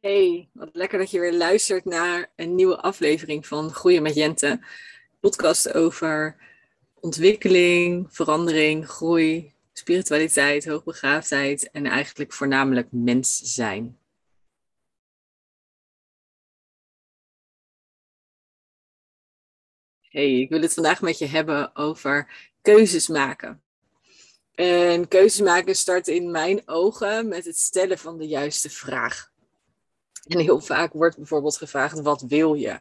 Hey, wat lekker dat je weer luistert naar een nieuwe aflevering van Groeien met Jente. Podcast over ontwikkeling, verandering, groei, spiritualiteit, hoogbegaafdheid en eigenlijk voornamelijk mens zijn. Hey, ik wil het vandaag met je hebben over keuzes maken. En keuzes maken start in mijn ogen met het stellen van de juiste vraag. En heel vaak wordt bijvoorbeeld gevraagd: wat wil je?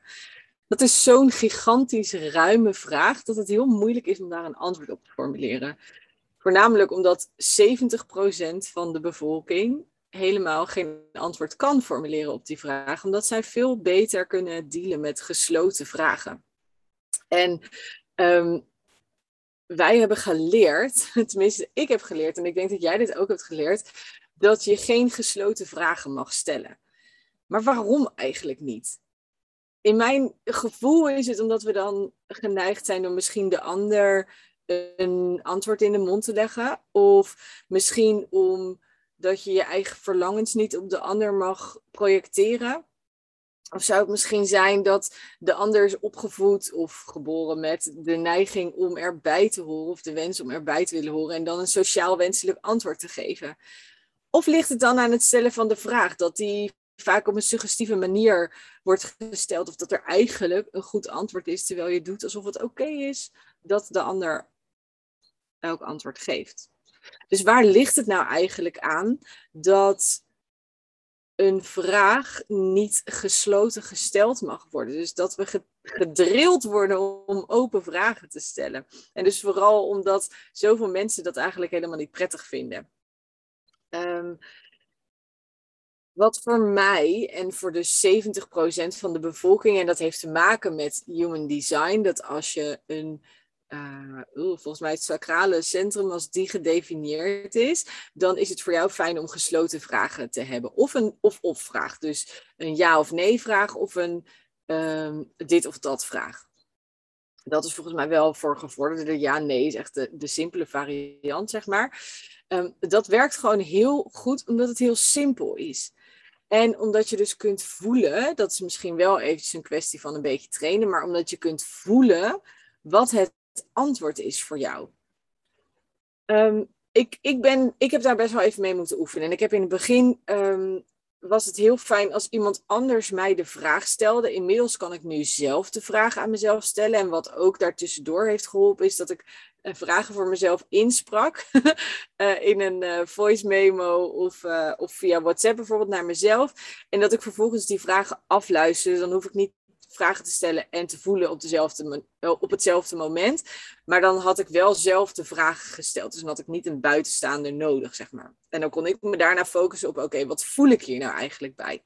Dat is zo'n gigantisch ruime vraag dat het heel moeilijk is om daar een antwoord op te formuleren. Voornamelijk omdat 70% van de bevolking helemaal geen antwoord kan formuleren op die vraag, omdat zij veel beter kunnen dealen met gesloten vragen. En ehm, wij hebben geleerd, tenminste ik heb geleerd, en ik denk dat jij dit ook hebt geleerd, dat je geen gesloten vragen mag stellen. Maar waarom eigenlijk niet? In mijn gevoel is het omdat we dan geneigd zijn om misschien de ander een antwoord in de mond te leggen. Of misschien omdat je je eigen verlangens niet op de ander mag projecteren. Of zou het misschien zijn dat de ander is opgevoed of geboren met de neiging om erbij te horen of de wens om erbij te willen horen en dan een sociaal wenselijk antwoord te geven? Of ligt het dan aan het stellen van de vraag dat die vaak op een suggestieve manier wordt gesteld of dat er eigenlijk een goed antwoord is terwijl je doet alsof het oké is dat de ander elk antwoord geeft? Dus waar ligt het nou eigenlijk aan dat een vraag niet gesloten gesteld mag worden. Dus dat we gedrild worden om open vragen te stellen. En dus vooral omdat zoveel mensen dat eigenlijk helemaal niet prettig vinden. Um, wat voor mij en voor de 70% van de bevolking, en dat heeft te maken met human design, dat als je een uh, volgens mij het sacrale centrum, als die gedefinieerd is, dan is het voor jou fijn om gesloten vragen te hebben. Of een of-of vraag. Dus een ja of nee vraag of een um, dit of dat vraag. Dat is volgens mij wel voor gevorderde ja-nee, is echt de, de simpele variant, zeg maar. Um, dat werkt gewoon heel goed, omdat het heel simpel is. En omdat je dus kunt voelen, dat is misschien wel eventjes een kwestie van een beetje trainen, maar omdat je kunt voelen wat het antwoord is voor jou. Ehm, ik, ik, ben, ik heb daar best wel even mee moeten oefenen. En ik heb in het begin ehm, was het heel fijn als iemand anders mij de vraag stelde. Inmiddels kan ik nu zelf de vraag aan mezelf stellen. En wat ook daartussendoor heeft geholpen, is dat ik uh, vragen voor mezelf insprak. uh, in een uh, voice memo of, of via WhatsApp bijvoorbeeld naar mezelf. En dat ik vervolgens die vragen afluister. Dan hoef ik niet vragen te stellen en te voelen op, dezelfde, eh, op hetzelfde moment. Maar dan had ik wel zelf de vragen gesteld. Dus dan had ik niet een buitenstaander nodig, zeg maar. En dan kon ik me daarna focussen op, oké, wat voel ik hier nou eigenlijk bij?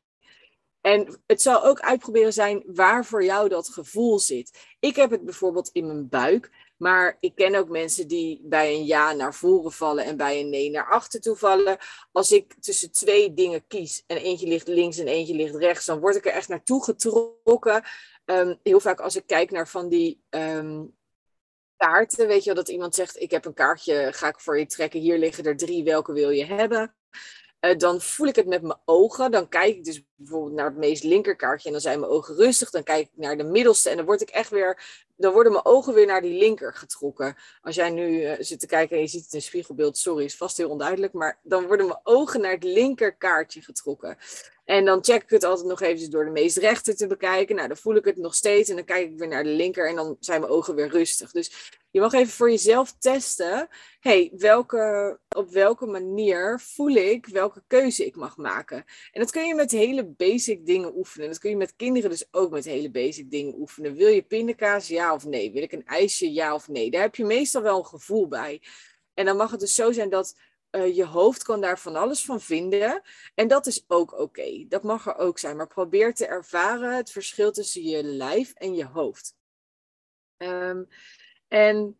En het zal ook uitproberen zijn waar voor jou dat gevoel zit. Ik heb het bijvoorbeeld in mijn buik. Maar ik ken ook mensen die bij een ja naar voren vallen en bij een nee naar achter toe vallen. Als ik tussen twee dingen kies en eentje ligt links en eentje ligt rechts, dan word ik er echt naartoe getrokken. Um, heel vaak als ik kijk naar van die um, kaarten, weet je wel, dat iemand zegt: Ik heb een kaartje, ga ik voor je trekken. Hier liggen er drie, welke wil je hebben? Uh, dan voel ik het met mijn ogen. Dan kijk ik dus bijvoorbeeld naar het meest linkerkaartje en dan zijn mijn ogen rustig. Dan kijk ik naar de middelste en dan word ik echt weer dan worden mijn ogen weer naar die linker getrokken. Als jij nu uh, zit te kijken en je ziet het in spiegelbeeld, sorry, is vast heel onduidelijk, maar dan worden mijn ogen naar het linker kaartje getrokken. En dan check ik het altijd nog even door de meest rechter te bekijken. Nou, dan voel ik het nog steeds en dan kijk ik weer naar de linker en dan zijn mijn ogen weer rustig. Dus je mag even voor jezelf testen, hey, welke, op welke manier voel ik welke keuze ik mag maken. En dat kun je met hele basic dingen oefenen. Dat kun je met kinderen dus ook met hele basic dingen oefenen. Wil je pindakaas? Ja of nee? Wil ik een ijsje? Ja of nee? Daar heb je meestal wel een gevoel bij. En dan mag het dus zo zijn dat uh, je hoofd kan daar van alles van vinden. En dat is ook oké. Dat mag er ook zijn. Maar probeer te ervaren het verschil tussen je lijf en je hoofd. Um, en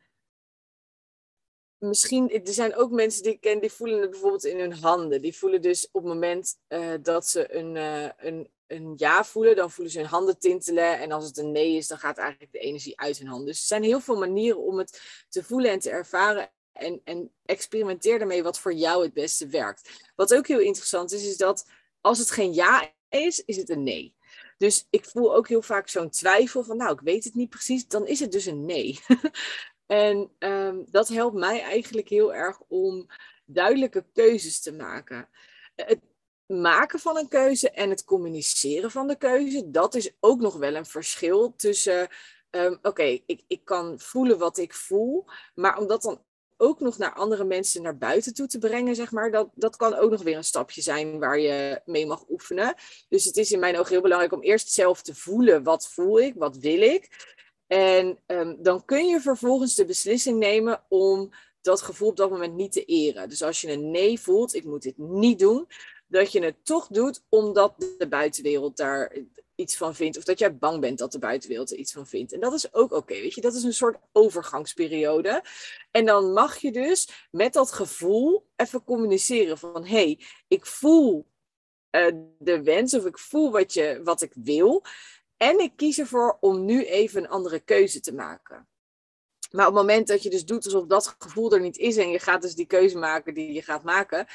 misschien, er zijn ook mensen die ik ken, die voelen het bijvoorbeeld in hun handen. Die voelen dus op het moment uh, dat ze een, uh, een, een ja voelen, dan voelen ze hun handen tintelen. En als het een nee is, dan gaat eigenlijk de energie uit hun handen. Dus er zijn heel veel manieren om het te voelen en te ervaren. En, en experimenteer daarmee wat voor jou het beste werkt. Wat ook heel interessant is, is dat als het geen ja is, is het een nee. Dus ik voel ook heel vaak zo'n twijfel van, nou, ik weet het niet precies, dan is het dus een nee. en um, dat helpt mij eigenlijk heel erg om duidelijke keuzes te maken. Het maken van een keuze en het communiceren van de keuze, dat is ook nog wel een verschil tussen, um, oké, ik, ik kan voelen wat ik voel, maar om dat dan ook nog naar andere mensen naar buiten toe te brengen, zeg maar, dat, dat kan ook nog weer een stapje zijn waar je mee mag oefenen. Dus het is in mijn ogen heel belangrijk om eerst zelf te voelen, wat voel ik, wat wil ik. En um, dan kun je vervolgens de beslissing nemen om dat gevoel op dat moment niet te eren. Dus als je een nee voelt, ik moet dit niet doen, dat je het toch doet omdat de buitenwereld daar iets van vindt. Of dat jij bang bent dat de buitenwereld er iets van vindt. En dat is ook oké, weet je. Dat is een soort overgangsperiode. En dan mag je dus met dat gevoel even communiceren van... hé, hey, ik voel uh, de wens of ik voel wat, je, wat ik wil. En ik kies ervoor om nu even een andere keuze te maken. Maar op het moment dat je dus doet alsof dat gevoel er niet is en je gaat dus die keuze maken die je gaat maken,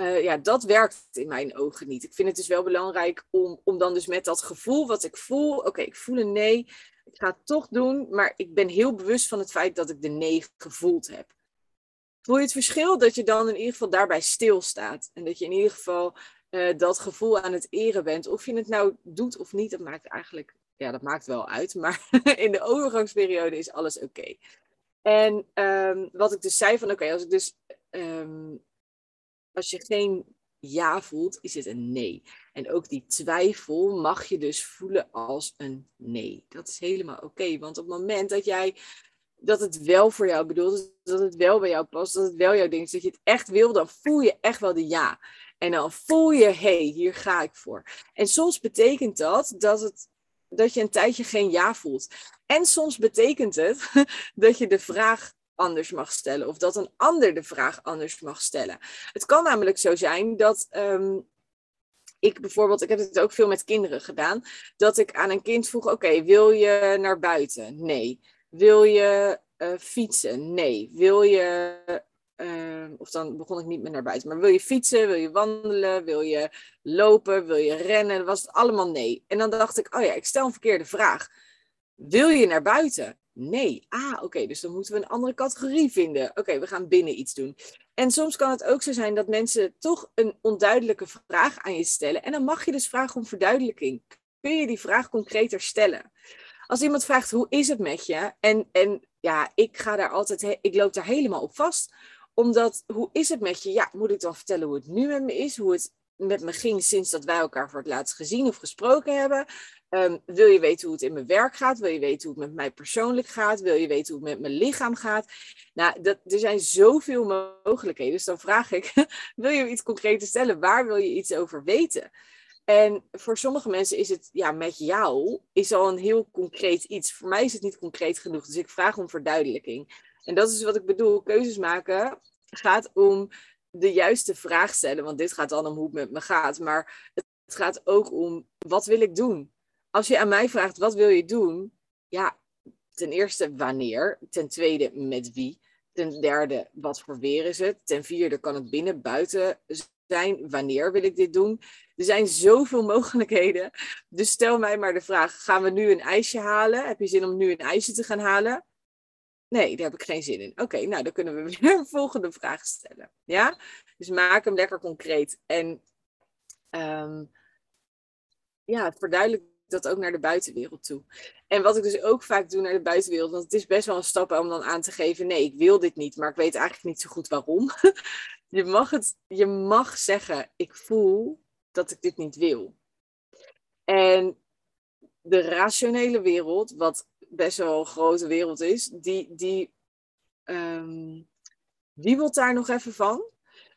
uh, ja, dat werkt in mijn ogen niet. Ik vind het dus wel belangrijk om, om dan dus met dat gevoel wat ik voel, oké, ik voel een nee, ik ga het toch doen, maar ik ben heel bewust van het feit dat ik de nee gevoeld heb. Voel je het verschil dat je dan in ieder geval daarbij stilstaat en dat je in ieder geval uh, dat gevoel aan het eren bent. Of je het nou doet of niet, dat maakt eigenlijk, ja, dat maakt wel uit, maar in de overgangsperiode is alles oké. En um, wat ik dus zei van, oké, als ik dus um, als je geen ja voelt, is het een nee. En ook die twijfel mag je dus voelen als een nee. Dat is helemaal oké. want op het moment dat jij dat het wel voor jou bedoeld is, dat het wel bij jou past, dat het wel jouw ding is, dat je het echt wil, dan voel je echt wel de ja. En dan voel je, hé, hey, hier ga ik voor. En soms betekent dat dat, het, dat je een tijdje geen ja voelt. En soms betekent het dat je de vraag anders mag stellen. Of dat een ander de vraag anders mag stellen. Het kan namelijk zo zijn dat. Um, ik bijvoorbeeld, ik heb het ook veel met kinderen gedaan, dat ik aan een kind vroeg: Oké, wil je naar buiten? Nee. Wil je uh, fietsen? Nee. Wil je uh, of dan begon ik niet meer naar buiten. Maar wil je fietsen? Wil je wandelen? Wil je lopen? Wil je rennen? Was het allemaal nee. En dan dacht ik, oh ja, ik stel een verkeerde vraag. Wil je naar buiten? Nee. Ah, oké, dus dan moeten we een andere categorie vinden. Oké, we gaan binnen iets doen. En soms kan het ook zo zijn dat mensen toch een onduidelijke vraag aan je stellen. En dan mag je dus vragen om verduidelijking. Kun je die vraag concreter stellen? Als iemand vraagt hoe is het met je? En, en ja, ik ga daar altijd, ik loop daar helemaal op vast. Omdat hoe is het met je? Ja, moet ik dan vertellen hoe het nu met me is? Hoe het met me ging sinds dat wij elkaar voor het laatst gezien of gesproken hebben. Ehm, wil je weten hoe het in mijn werk gaat? Wil je weten hoe het met mij persoonlijk gaat? Wil je weten hoe het met mijn lichaam gaat? Nou, dat, er zijn zoveel mogelijkheden. Dus dan vraag ik, wil je iets concreets stellen? Waar wil je iets over weten? En voor sommige mensen is het, ja, met jou is al een heel concreet iets. Voor mij is het niet concreet genoeg. Dus ik vraag om verduidelijking. En dat is wat ik bedoel. Keuzes maken gaat om de juiste vraag stellen. Want dit gaat dan om hoe het met me gaat. Maar het gaat ook om, wat wil ik doen? Als je aan mij vraagt, wat wil je doen? Ja, ten eerste wanneer. Ten tweede met wie. Ten derde, wat voor weer is het? Ten vierde, kan het binnen, buiten zijn? Wanneer wil ik dit doen? Er zijn zoveel mogelijkheden. Dus stel mij maar de vraag: gaan we nu een ijsje halen? Heb je zin om nu een ijsje te gaan halen? Nee, daar heb ik geen zin in. Oké, nou dan kunnen we weer een volgende vraag stellen. Ja? Dus maak hem lekker concreet. En um, ja, verduidelijk dat ook naar de buitenwereld toe. En wat ik dus ook vaak doe naar de buitenwereld, want het is best wel een stap om dan aan te geven, nee, ik wil dit niet, maar ik weet eigenlijk niet zo goed waarom. je, mag het, je mag zeggen, ik voel dat ik dit niet wil. En de rationele wereld, wat best wel een grote wereld is, die, die um, wiebelt daar nog even van.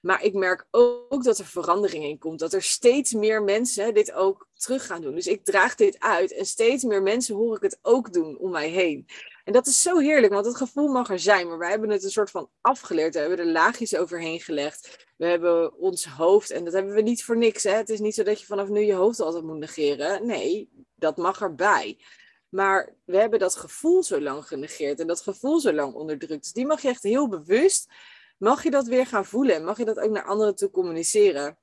Maar ik merk ook dat er verandering in komt. Dat er steeds meer mensen dit ook terug gaan doen. Dus ik draag dit uit en steeds meer mensen hoor ik het ook doen om mij heen. En dat is zo heerlijk, want het gevoel mag er zijn. Maar wij hebben het een soort van afgeleerd. We hebben er laagjes overheen gelegd. We hebben ons hoofd, en dat hebben we niet voor niks. Hè? Het is niet zo dat je vanaf nu je hoofd altijd moet negeren. Nee, dat mag erbij. Maar we hebben dat gevoel zo lang genegeerd en dat gevoel zo lang onderdrukt. Dus die mag je echt heel bewust mag je dat weer gaan voelen. Mag je dat ook naar anderen toe communiceren.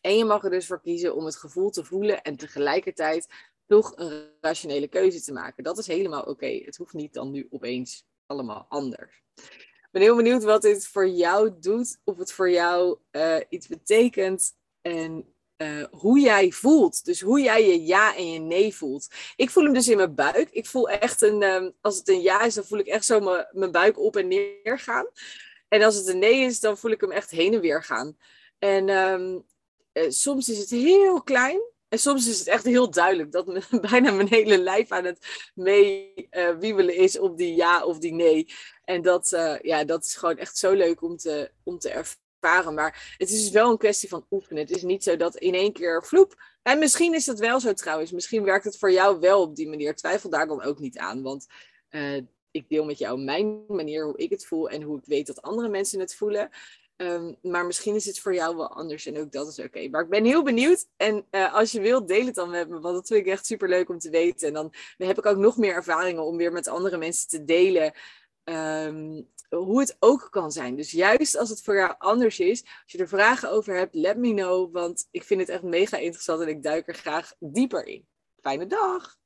En je mag er dus voor kiezen om het gevoel te voelen en tegelijkertijd toch een rationele keuze te maken. Dat is helemaal oké. Het hoeft niet dan nu opeens allemaal anders. Ik ben heel benieuwd wat dit voor jou doet, of het voor jou uh, iets betekent en uh, hoe jij voelt. Dus hoe jij je ja en je nee voelt. Ik voel hem dus in mijn buik. Ik voel echt een, um, als het een ja is, dan voel ik echt zo mijn buik op en neer gaan. En als het een nee is, dan voel ik hem echt heen en weer gaan. En um, uh, soms is het heel klein. En soms is het echt heel duidelijk dat me, bijna mijn hele lijf aan het meewiebelen uh, is op die ja of die nee. En dat, uh, ja, dat is gewoon echt zo leuk om te, om te ervaren. Maar het is dus wel een kwestie van oefenen. Het is niet zo dat in één keer vloep. En misschien is dat wel zo trouwens. Misschien werkt het voor jou wel op die manier. Twijfel daar dan ook niet aan. Want ik deel met jou mijn manier hoe ik het voel en hoe ik weet dat andere mensen het voelen. Um, maar misschien is het voor jou wel anders en ook dat is oké. Maar ik ben heel benieuwd. En uh, als je wilt, deel het dan met me. Want dat vind ik echt super leuk om te weten. En dan, heb ik ook nog meer ervaringen om weer met andere mensen te delen. Um, hoe het ook kan zijn. Dus juist als het voor jou anders is, als je er vragen over hebt, let me know. Want ik vind het echt mega interessant en ik duik er graag dieper in. Fijne dag!